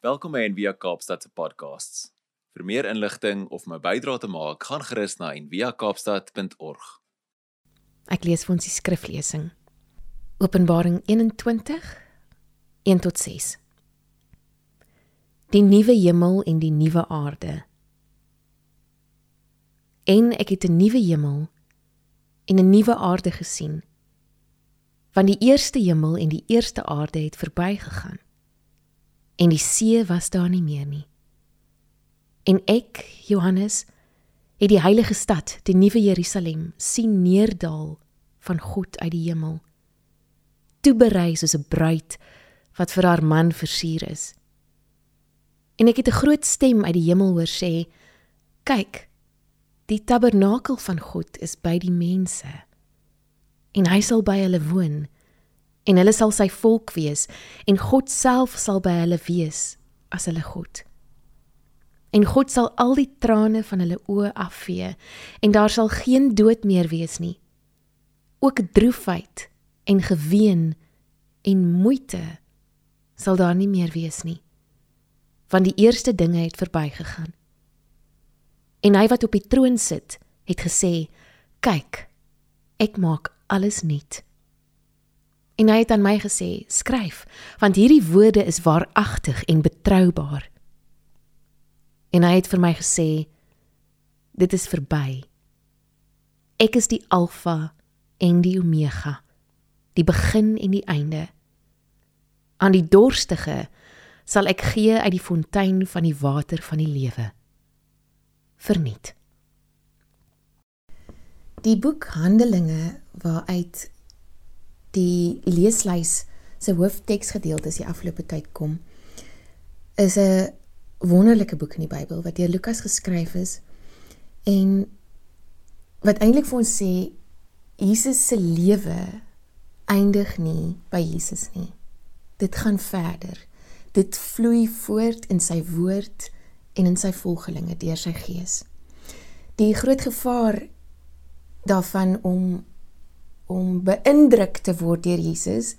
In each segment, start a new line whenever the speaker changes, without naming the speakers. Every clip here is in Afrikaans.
Welkom by Envia Kaapstad se podcasts. Vir meer inligting of my bydrae te maak, gaan gerus na enviakaapstad.org.
Ek lees vir ons die skriflesing. Openbaring 21 1 tot 6. Die nuwe hemel en die nuwe aarde. En ek het 'n nuwe hemel en 'n nuwe aarde gesien. Want die eerste hemel en die eerste aarde het verbygegaan en die see was daar nie meer nie. En ek, Johannes, het die heilige stad, die nuwe Jerusalem, sien neerdal van God uit die hemel. Toe berei soos 'n bruid wat vir haar man versier is. En ek het 'n groot stem uit die hemel hoor sê: "Kyk, die tabernakel van God is by die mense. En hy sal by hulle woon." En hulle sal sy volk wees en God self sal by hulle wees as hulle God. En God sal al die trane van hulle oë afvee en daar sal geen dood meer wees nie. Ook droefheid en geween en moeite sal daar nie meer wees nie. Want die eerste dinge het verbygegaan. En hy wat op die troon sit, het gesê: "Kyk, ek maak alles nuut." En hy het aan my gesê: "Skryf, want hierdie woorde is waaragtig en betroubaar." En hy het vir my gesê: "Dit is verby. Ek is die Alfa en die Omega, die begin en die einde. Aan die dorstige sal ek gee uit die fontein van die water van die lewe." Verniet. Die boek Handelinge waaruit die leeslys se hoofteksgedeeltes die afgelope tyd kom is 'n wonderlike boek in die Bybel wat deur Lukas geskryf is en wat eintlik vir ons sê Jesus se lewe eindig nie by Jesus nie. Dit gaan verder. Dit vloei voort in sy woord en in sy volgelinge deur sy gees. Die groot gevaar daarvan om om beïndruk te word deur Jesus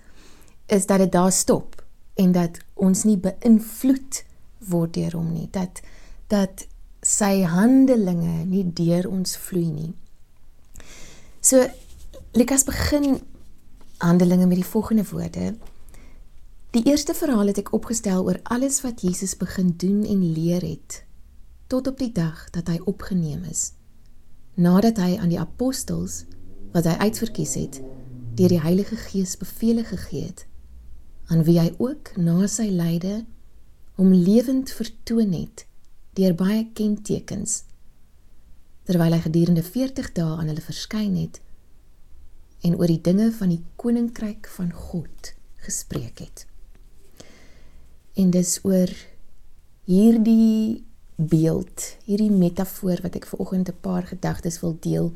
is dat dit daar stop en dat ons nie beïnvloed word deur hom nie dat dat sy handelinge nie deur ons vloei nie. So Lukas begin Handelinge met die volgende woorde. Die eerste verhaal het ek opgestel oor alles wat Jesus begin doen en leer het tot op die dag dat hy opgeneem is. Nadat hy aan die apostels wat hy uitverkies het deur die Heilige Gees beveel gegee het aan wie hy ook na sy lyde hom lewend vertoon het deur baie kentekens terwyl hy gedurende 40 dae aan hulle verskyn het en oor die dinge van die koninkryk van God gespreek het. En dis oor hierdie beeld hierdie metafoor wat ek vanoggend 'n paar gedagtes wil deel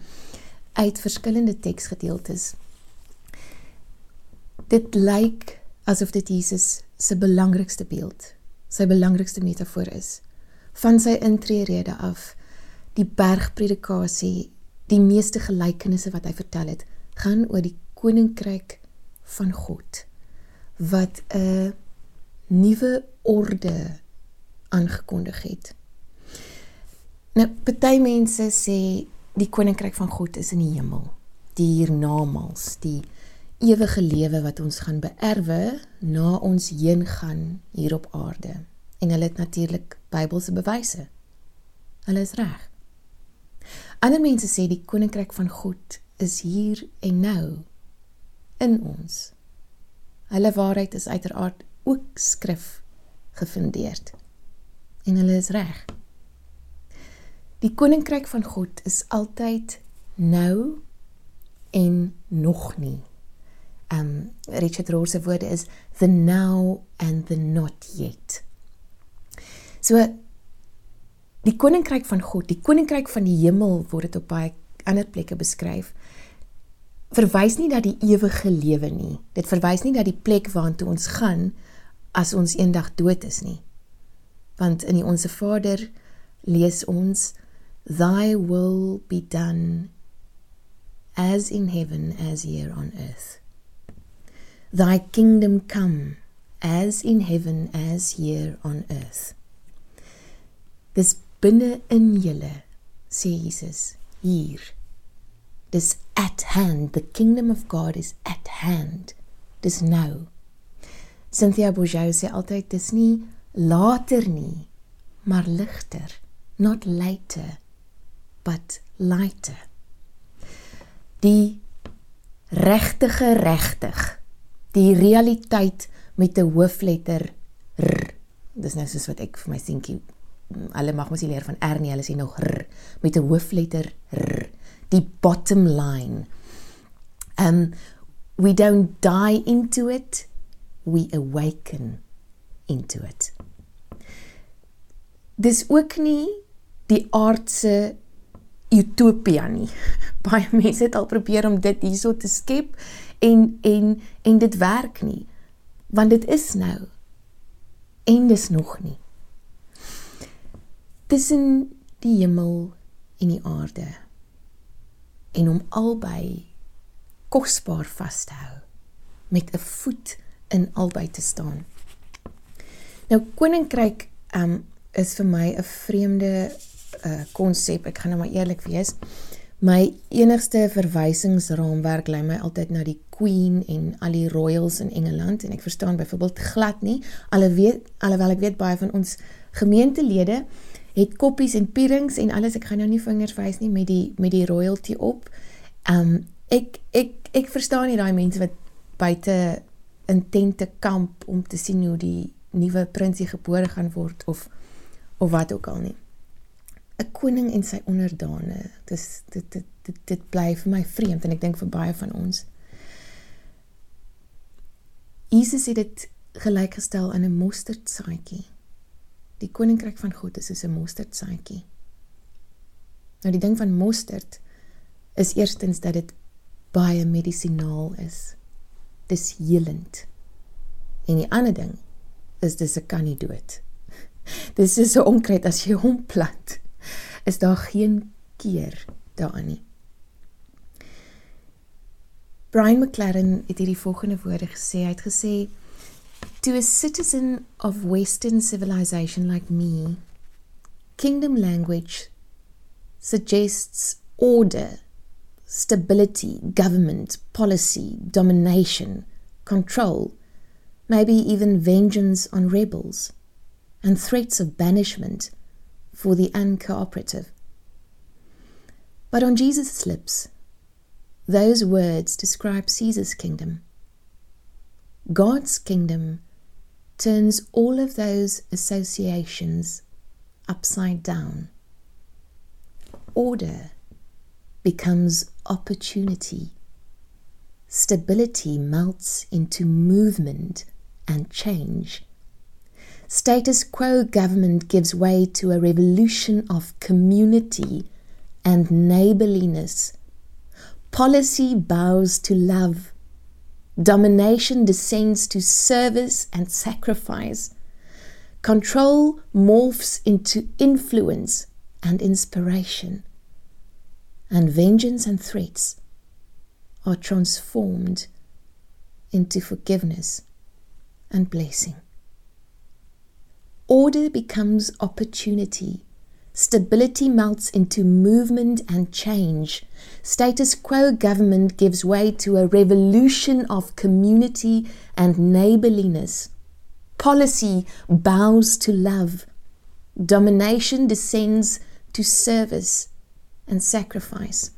uit verskillende teksgedeeltes. Dit lyk asof dit Jesus se belangrikste beeld, sy belangrikste metafoor is. Van sy intreerede af, die bergpredikasie, die meeste gelykenisse wat hy vertel het, gaan oor die koninkryk van God wat 'n nuwe orde aangekondig het. Nou, party mense sê die koninkryk van God is in die hemel. Die hiernamaals, die ewige lewe wat ons gaan beerwe na ons heen gaan hier op aarde. En hulle het natuurlik Bybelse bewyse. Hulle is reg. Ander mense sê die koninkryk van God is hier en nou in ons. Hulle waarheid is uiteraard ook skrif gefundeerd. En hulle is reg. Die koninkryk van God is altyd nou en nog nie. Um Richard Rohr se woorde is the now and the not yet. So die koninkryk van God, die koninkryk van die hemel word dit op baie ander plekke beskryf. Verwys nie dat die ewige lewe nie. Dit verwys nie dat die plek waartoe ons gaan as ons eendag dood is nie. Want in die Onse Vader lees ons Thy will be done as in heaven as here on earth. Thy kingdom come as in heaven as here on earth. Dis binne in julle, sê Jesus, hier. Dis at hand, the kingdom of God is at hand. Dis nou. Cynthia Bourgeau sê altyd dis nie later nie, maar ligter, not later, but lighter. Die regtige regtig. Die realiteit met 'n hoofletter r. Dis nou soos wat ek vir my seentjie hulle mag mos nie leer van r nie, hulle sê nog r met 'n hoofletter r. Die bottom line. Um we don't die into it, we awaken into it. Dis ook nie die aardse utopia nie. Baie mense het al probeer om dit hierso te skep en en en dit werk nie. Want dit is nou en dis nog nie. Tussen die hemel en die aarde en om albei kosbaar vas te hou met 'n voet in albei te staan. Nou koninkryk um is vir my 'n vreemde uh konsep. Ek gaan nou maar eerlik wees. My enigste verwysingsraamwerk lei my altyd na die Queen en al die royals in Engeland en ek verstaan byvoorbeeld glad nie alhoewel alhoewel ek weet baie van ons gemeentelede het koppies en pierings en alles. Ek gaan nou nie vingers wys nie met die met die royalty op. Um ek ek ek verstaan nie daai mense wat buite in tente kamp om te sien hoe die nuwe prinsie gebore gaan word of of wat ook al nie. 'n Koning en sy onderdane. Dis dit dit dit, dit bly vir my vreemd en ek dink vir baie van ons. Jesus het dit gelykgestel aan 'n mosterdsaadjie. Die koninkryk van God is soos 'n mosterdsaadjie. Nou die ding van mosterd is eerstens dat dit baie medisinaal is. Dis helend. En die ander ding is dis 'n kan nie dood. Dis is so onkruid as jy hom plant. Is daar geen keer nie. Brian McLaren het hierdie volgende woorde gesê. Hy het gesê to a citizen of western civilization like me, kingdom language suggests order, stability, government, policy, domination, control, maybe even vengeance on rebels and threats of banishment for the uncooperative. But on Jesus' lips, those words describe Caesar's kingdom. God's kingdom turns all of those associations upside down. Order becomes opportunity. Stability melts into movement and change. Status quo government gives way to a revolution of community and neighborliness. Policy bows to love. Domination descends to service and sacrifice. Control morphs into influence and inspiration. And vengeance and threats are transformed into forgiveness and blessing. Order becomes opportunity. Stability melts into movement and change. Status quo government gives way to a revolution of community and neighborliness. Policy bows to love. Domination descends to service and sacrifice.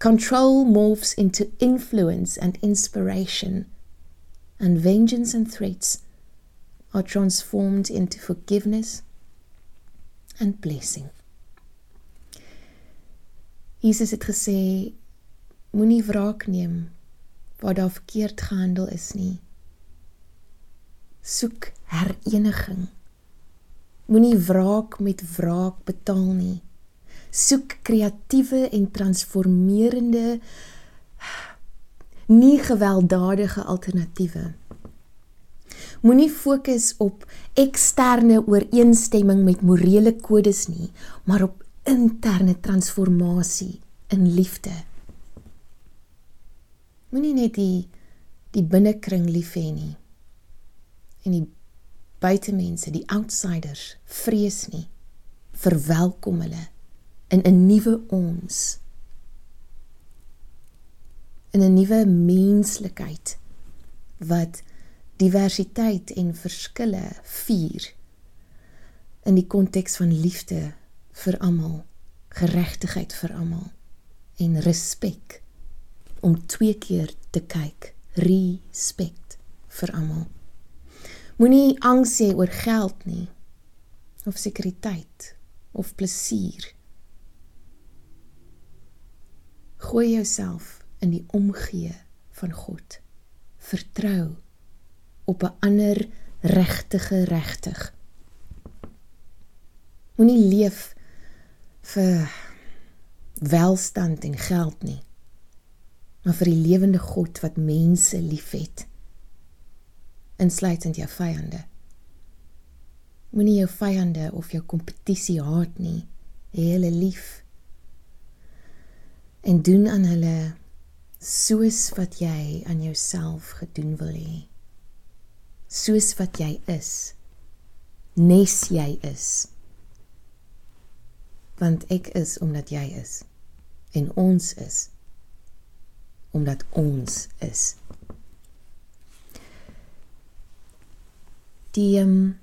Control morphs into influence and inspiration. And vengeance and threats are transformed into forgiveness and blessing. Jesus het gesê moenie wraak neem waar daar verkeerd gehandel is nie. Soek hereniging. Moenie wraak met wraak betaal nie. Soek kreatiewe en transformerende nie gewelddadige alternatiewe. Moenie fokus op eksterne ooreenstemming met morele kodes nie, maar op interne transformasie in liefde. Moenie net die die binnekring lief hê nie en die buitemense, die outsiders vrees nie. Verwelkom hulle in 'n nuwe ons. In 'n nuwe menslikheid wat diversiteit en verskille vier in die konteks van liefde vir almal, geregtigheid vir almal en respek om twee keer te kyk, respek vir almal. Moenie angs hê oor geld nie of sekuriteit of plesier. Gooi jouself in die omgee van God. Vertrou op 'n ander regtige regtig. Moenie leef vir welstand en geld nie, maar vir die lewende God wat mense liefhet insluitend jou vyande. Moenie jou vyande of jou kompetisie haat nie, hê hulle lief. En doen aan hulle soos wat jy aan jouself gedoen wil hê. Soos wat jy is. Nes jy is. Want ek is omdat jy is en ons is omdat ons is. die um,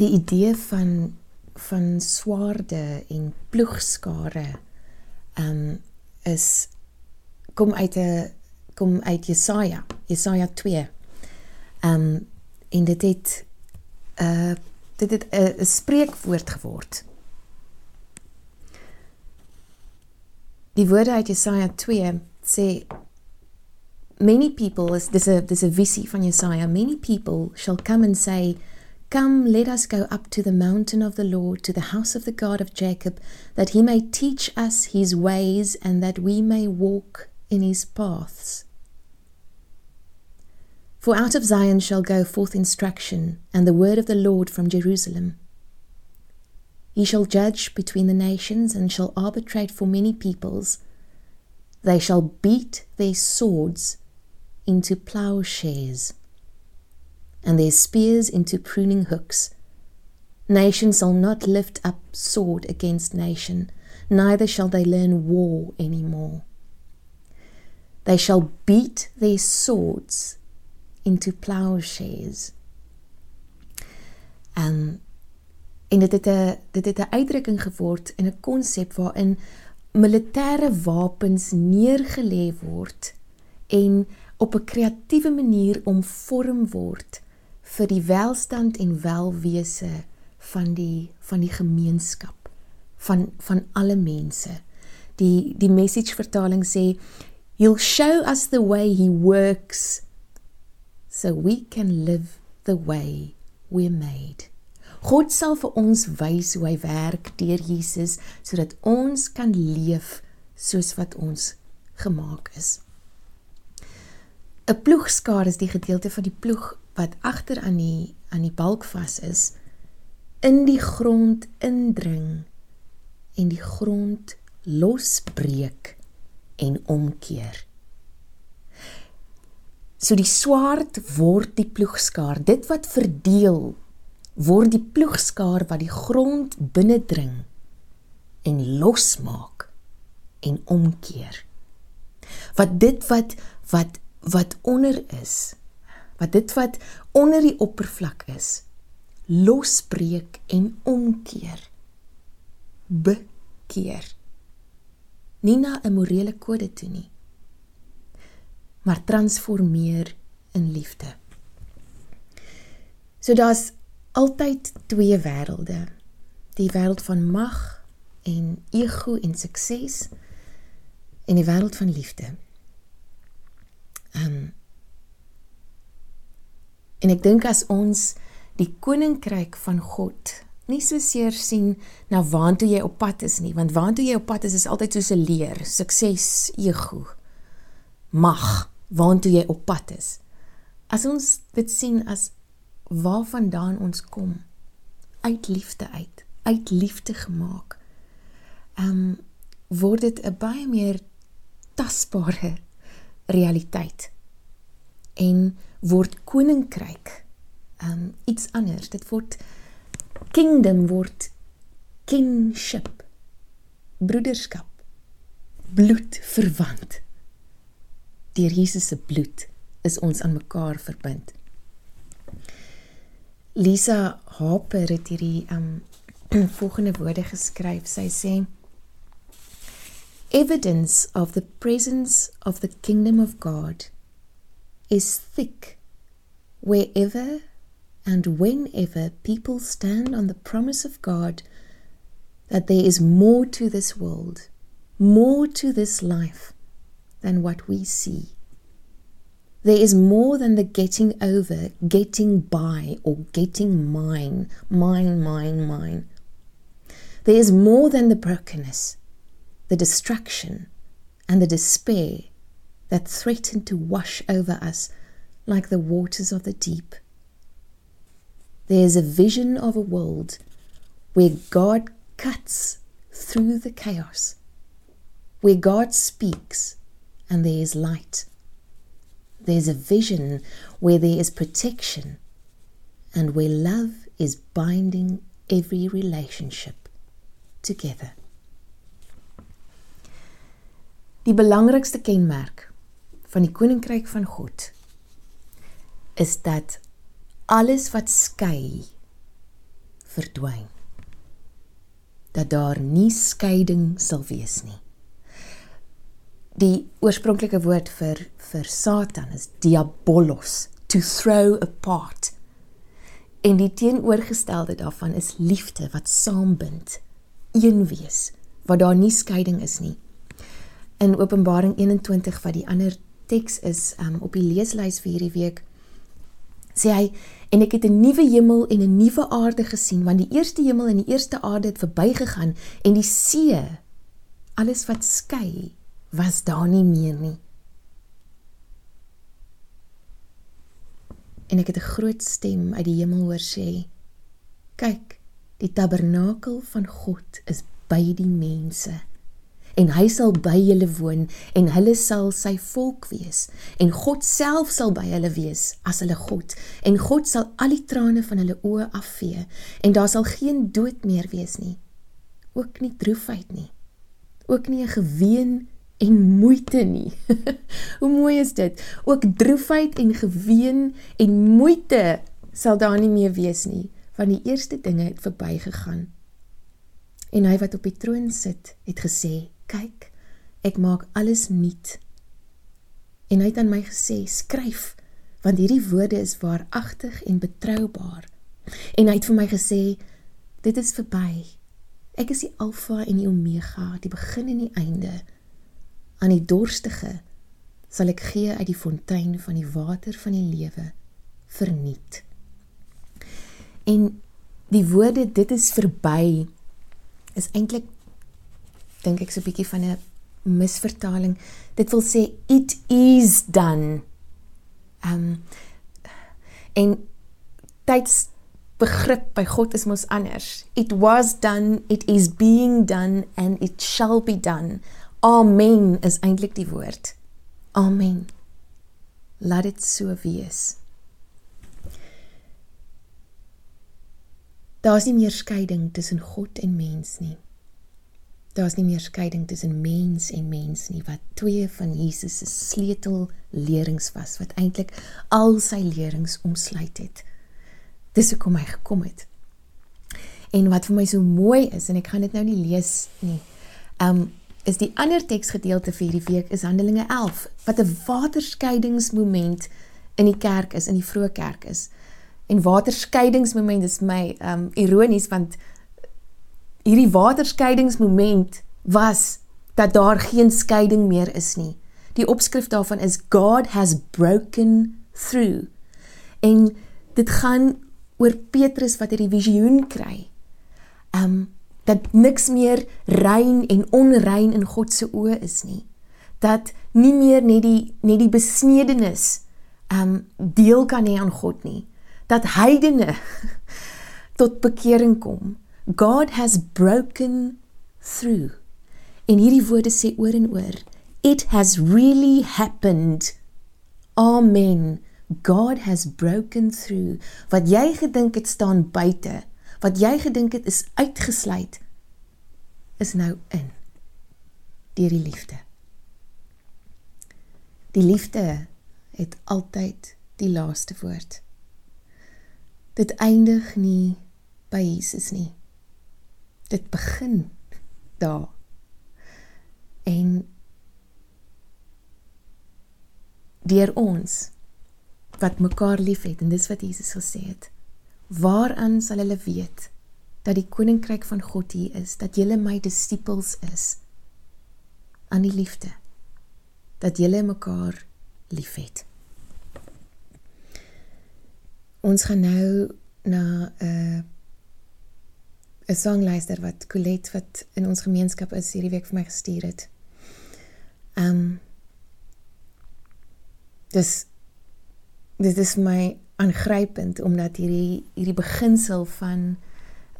die idee van van swaarde en ploegskare um is kom uit 'n kom uit Jesaja Jesaja 2 um en dit het 'n uh, dit het 'n spreekwoord geword. Die woorde uit Jesaja 2 sê many people is there's a there's a visie van Jesaja many people shall come and say come let us go up to the mountain of the Lord to the house of the God of Jacob that he may teach us his ways and that we may walk in his paths for out of Zion shall go forth instruction and the word of the Lord from Jerusalem he shall judge between the nations and shall arbitrate for many peoples they shall beat their swords into plowshares, and their spears into pruning hooks. Nation shall not lift up sword against nation, neither shall they learn war any more. They shall beat their swords into plowshares. Um, en dit het 'n dit het 'n uitdrukking geword in 'n konsep waarin militêre wapens neergelê word en op 'n kreatiewe manier omvorm word vir die welstand en welwese van die van die gemeenskap van van alle mense. Die die message vertaling sê he'll show us the way he works so we can live the way we're made. God sal vir ons wys hoe hy werk deur Jesus sodat ons kan leef soos wat ons gemaak is. 'n ploegskaar is die gedeelte van die ploeg wat agter aan die aan die balk vas is in die grond indring en die grond losbreek en omkeer. So die swaard word die ploegskaar, dit wat verdeel word die ploegskaar wat die grond binnendring en losmaak en omkeer. Wat dit wat wat wat onder is, wat dit wat onder die oppervlak is, losbreek en omkeer. Bekeer. Nie na 'n morele kode toe nie, maar transformeer in liefde. So daar's altyd twee wêrelde. Die wêreld van mag en ego en sukses en die wêreld van liefde. Um, en ek dink as ons die koninkryk van God nie so seer sien na waantoe jy op pad is nie, want waantoe jy op pad is is altyd soos 'n leer, sukses, ego, mag, waantoe jy op pad is. As ons dit sien as waarvandaan ons kom, uit liefde uit, uit liefde gemaak. Ehm um, word dit 'n baie meer tasbare realiteit en word koninkryk um iets anders. Dit word kingdom word kinship. Broederskap. Bloed verwant. Deur Jesus se bloed is ons aan mekaar verbind. Lisa Harper het hierdie um volgende woorde geskryf. Sy sê Evidence of the presence of the kingdom of God is thick wherever and whenever people stand on the promise of God that there is more to this world, more to this life than what we see. There is more than the getting over, getting by, or getting mine, mine, mine, mine. There is more than the brokenness, the distraction, and the despair that threaten to wash over us like the waters of the deep. There is a vision of a world where God cuts through the chaos, where God speaks and there is light. There's a vision where there is protection and where love is binding every relationship together. Die belangrikste kenmerk van die koninkryk van God is dat alles wat skei verdwyn. Dat daar nie skeiding sal wees nie. Die oorspronklike woord vir vir Satan is diabolos, to throw apart. En die teenoorgestelde daarvan is liefde wat saambind, een wees, waar daar nie skeiding is nie. In Openbaring 21 wat die ander teks is um, op die leeslys vir hierdie week sê hy en ek het 'n nuwe hemel en 'n nuwe aarde gesien want die eerste hemel en die eerste aarde het verbygegaan en die see alles wat skei was daar nie meer nie. En ek het 'n groot stem uit die hemel hoor sê: "Kyk, die tabernakel van God is by die mense." en hy sal by julle woon en hulle sal sy volk wees. En God self sal by hulle wees as hulle God. En God sal al die trane van hulle oë afvee. En daar sal geen dood meer wees nie. Ook nie droefheid nie. Ook nie 'n geween en moeite nie. Hoe mooi is dit? Ook droefheid en geween en moeite sal daar nie meer wees nie, want die eerste dinge het verbygegaan. En hy wat op die troon sit, het gesê: "Kyk, ek maak alles nuut." En hy het aan my gesê: "Skryf, want hierdie woorde is waaragtig en betroubaar." En hy het vir my gesê: "Dit is verby. Ek is die Alfa en die Omega, die begin en die einde." Aan die dorstige sal ek gee uit die fontein van die water van die lewe verniet. En die woorde dit is verby is eintlik dink ek so 'n bietjie van 'n misvertaling. Dit wil sê it is done. Um en tyds begrip by God is mos anders. It was done, it is being done and it shall be done. Amen is eintlik die woord. Amen. Laat dit so wees. Daar's nie meer skeiding tussen God en mens nie. Daar's nie meer skeiding tussen mens en mens nie wat twee van Jesus se sleutellerings was wat eintlik al sy lerings omsluit het. Dis hoekom hy gekom het. En wat vir my so mooi is en ek gaan dit nou nie lees nie. Um is die ander teksgedeelte vir hierdie week is Handelinge 11 wat 'n waterskeidingsmoment in die kerk is in die vroeë kerk is. En waterskeidingsmoment is my um ironies want hierdie waterskeidingsmoment was dat daar geen skeiding meer is nie. Die opskrif daarvan is God has broken through. En dit gaan oor Petrus wat hierdie visioen kry. Um dat niks meer rein en onrein in God se oë is nie. Dat nie meer net die net die besnedenis um deel kan hê aan God nie. Dat heidene tot bekering kom. God has broken through. En hierdie woorde sê oor en oor, it has really happened. Amen. God has broken through. Wat jy gedink het staan buite, wat jy gedink het is uitgesluit, is nou in deur die liefde. Die liefde het altyd die laaste woord. Dit eindig nie by Jesus nie. Dit begin daar. En deur ons wat mekaar liefhet en dis wat Jesus gesê het. Waaraan sal hulle weet dat die koninkryk van God hier is, dat julle my disippels is aan die liefde dat julle mekaar liefhet. Ons gaan nou na 'n uh, 'n sanglyster wat Colette wat in ons gemeenskap is hierdie week vir my gestuur het. Um dis dit is my aangrypend omdat hierdie hierdie beginsel van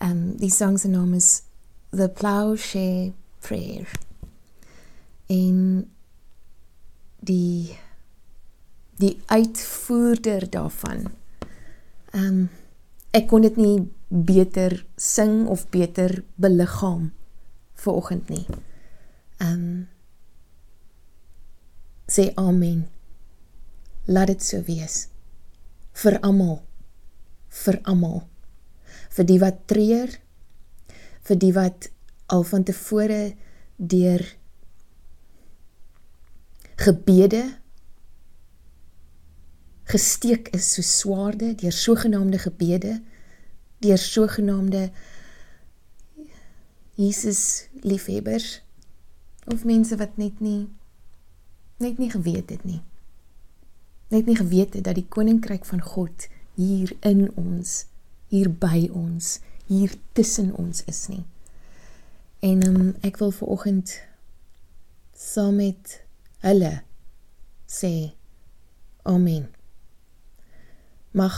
um die sang se naam is The Plowshare Prayer. En die die uitvoerder daarvan. Ehm um, ek kon dit nie beter sing of beter beliggaam vir oggend nie. Ehm um, sê amen. Laat dit so wees vir almal. Vir almal. Vir die wat treur, vir die wat al van tevore deur gebede gesteek is so swaarde deur sogenaamde gebede deur sogenaamde Jesus liefhebbers of mense wat net nie net nie geweet het nie net nie geweet het dat die koninkryk van God hier in ons hier by ons hier tussen ons is nie. En um, ek wil vir oggend saam met hulle sê amen. Mag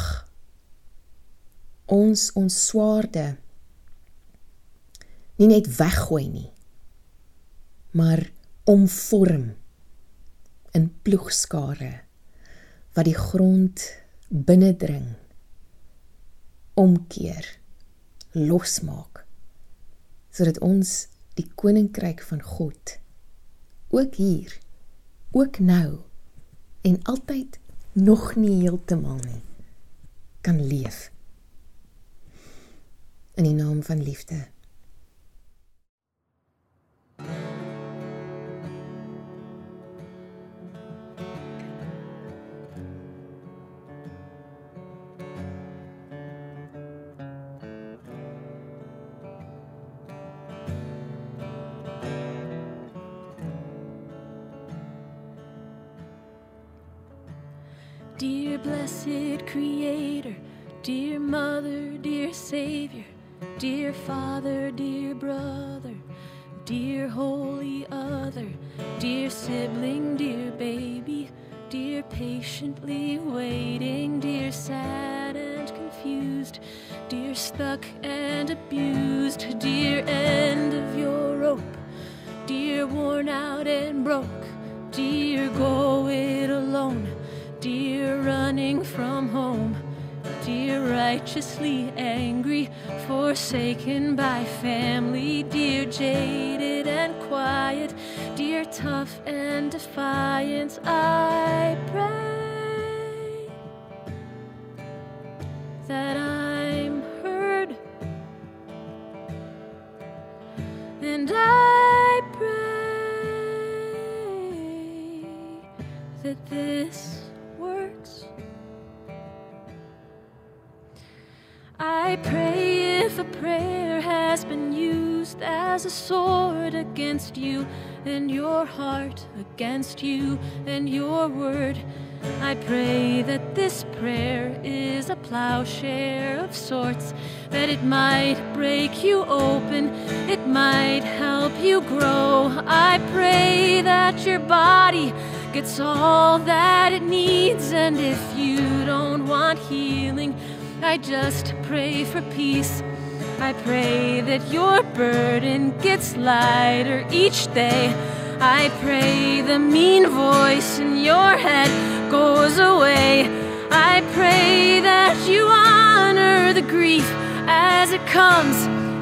ons ons swaarde nie net weggooi nie maar omvorm in ploegskare wat die grond binnendring omkeer losmaak sodat ons die koninkryk van God ook hier ook nou en altyd nog nie heeltemal nie kan leef. In die naam van liefde
dear Savior, dear Father, dear Brother, dear Holy Other, dear sibling, dear baby, dear patiently waiting, dear sad and confused, dear stuck and abused, dear end of your rope, dear worn out and broke, dear go it alone. Dear running from home, dear righteously angry, forsaken by family, dear jaded and quiet, dear tough and defiant, I pray that I'm heard, and I pray that this I pray if a prayer has been used as a sword against you and your heart against you and your word. I pray that this prayer is a plowshare of sorts, that it might break you open, it might help you grow. I pray that your body gets all that it needs, and if you don't want healing, I just pray for peace. I pray that your burden gets lighter each day. I pray the mean voice in your head goes away. I pray that you honor the grief as it comes.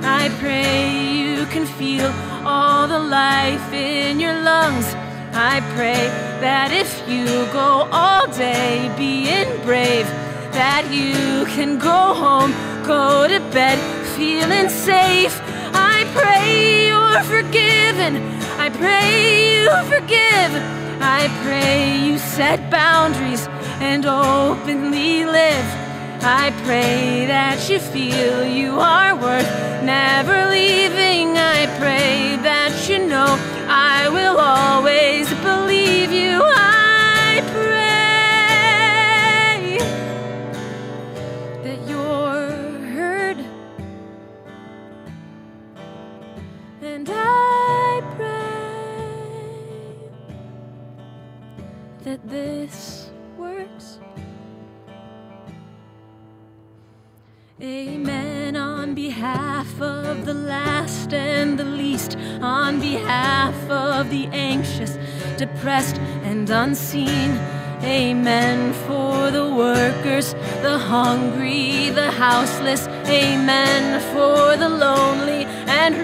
I pray you can feel all the life in your lungs. I pray that if you go all day being brave, that you can go home, go to bed feeling safe. I pray you're forgiven. I pray you forgive. I pray you set boundaries and openly live. I pray that you feel you are worth never leaving. I pray that you know I will always believe you. I that this works. Amen. On behalf of the last and the least, on behalf of the anxious, depressed, and unseen. Amen. For the workers, the hungry, the houseless. Amen. For the lonely and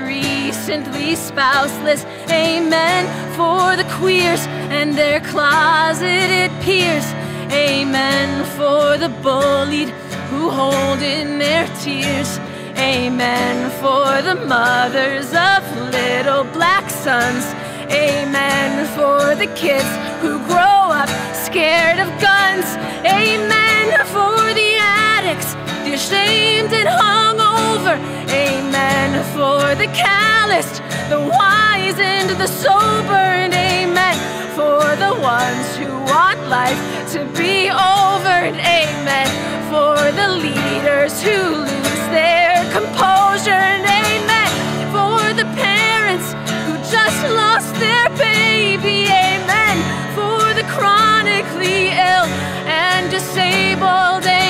recently spouseless. Amen. For the queers and their closeted peers. Amen. For the bullied who hold in their tears. Amen. For the mothers of little black sons. Amen. For the kids who grow up scared of guns. Amen. For the addicts, ashamed and hungover. Amen. For the calloused, the wise and the sober. And amen. For the ones who want life to be over. And amen. For the leaders who lose their composure. And amen. For the parents who just lost their baby. Amen. For the chronically ill and disabled. Amen.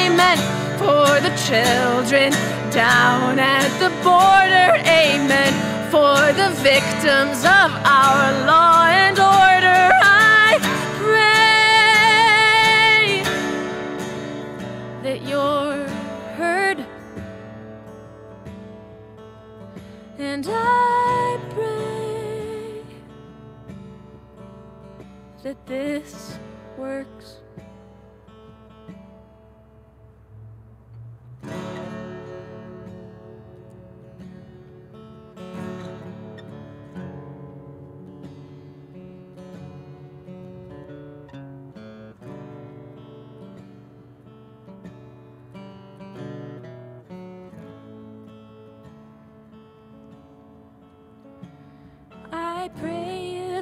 For the children down at the border. Amen. For the victims of our law and order. I pray that you're heard. And I pray that this works.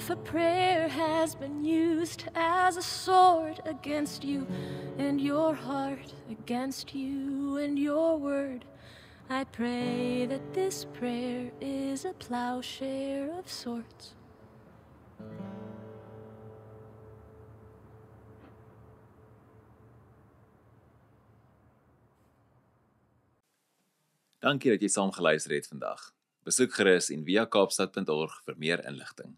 If a prayer has been used as a sword against you and your heart, against you and your word. I pray that this prayer is a plowshare of sorts.
Dankie dat jy saam geluister het vandag. Besoek gerus en via kaapstad.org vir meer inligting.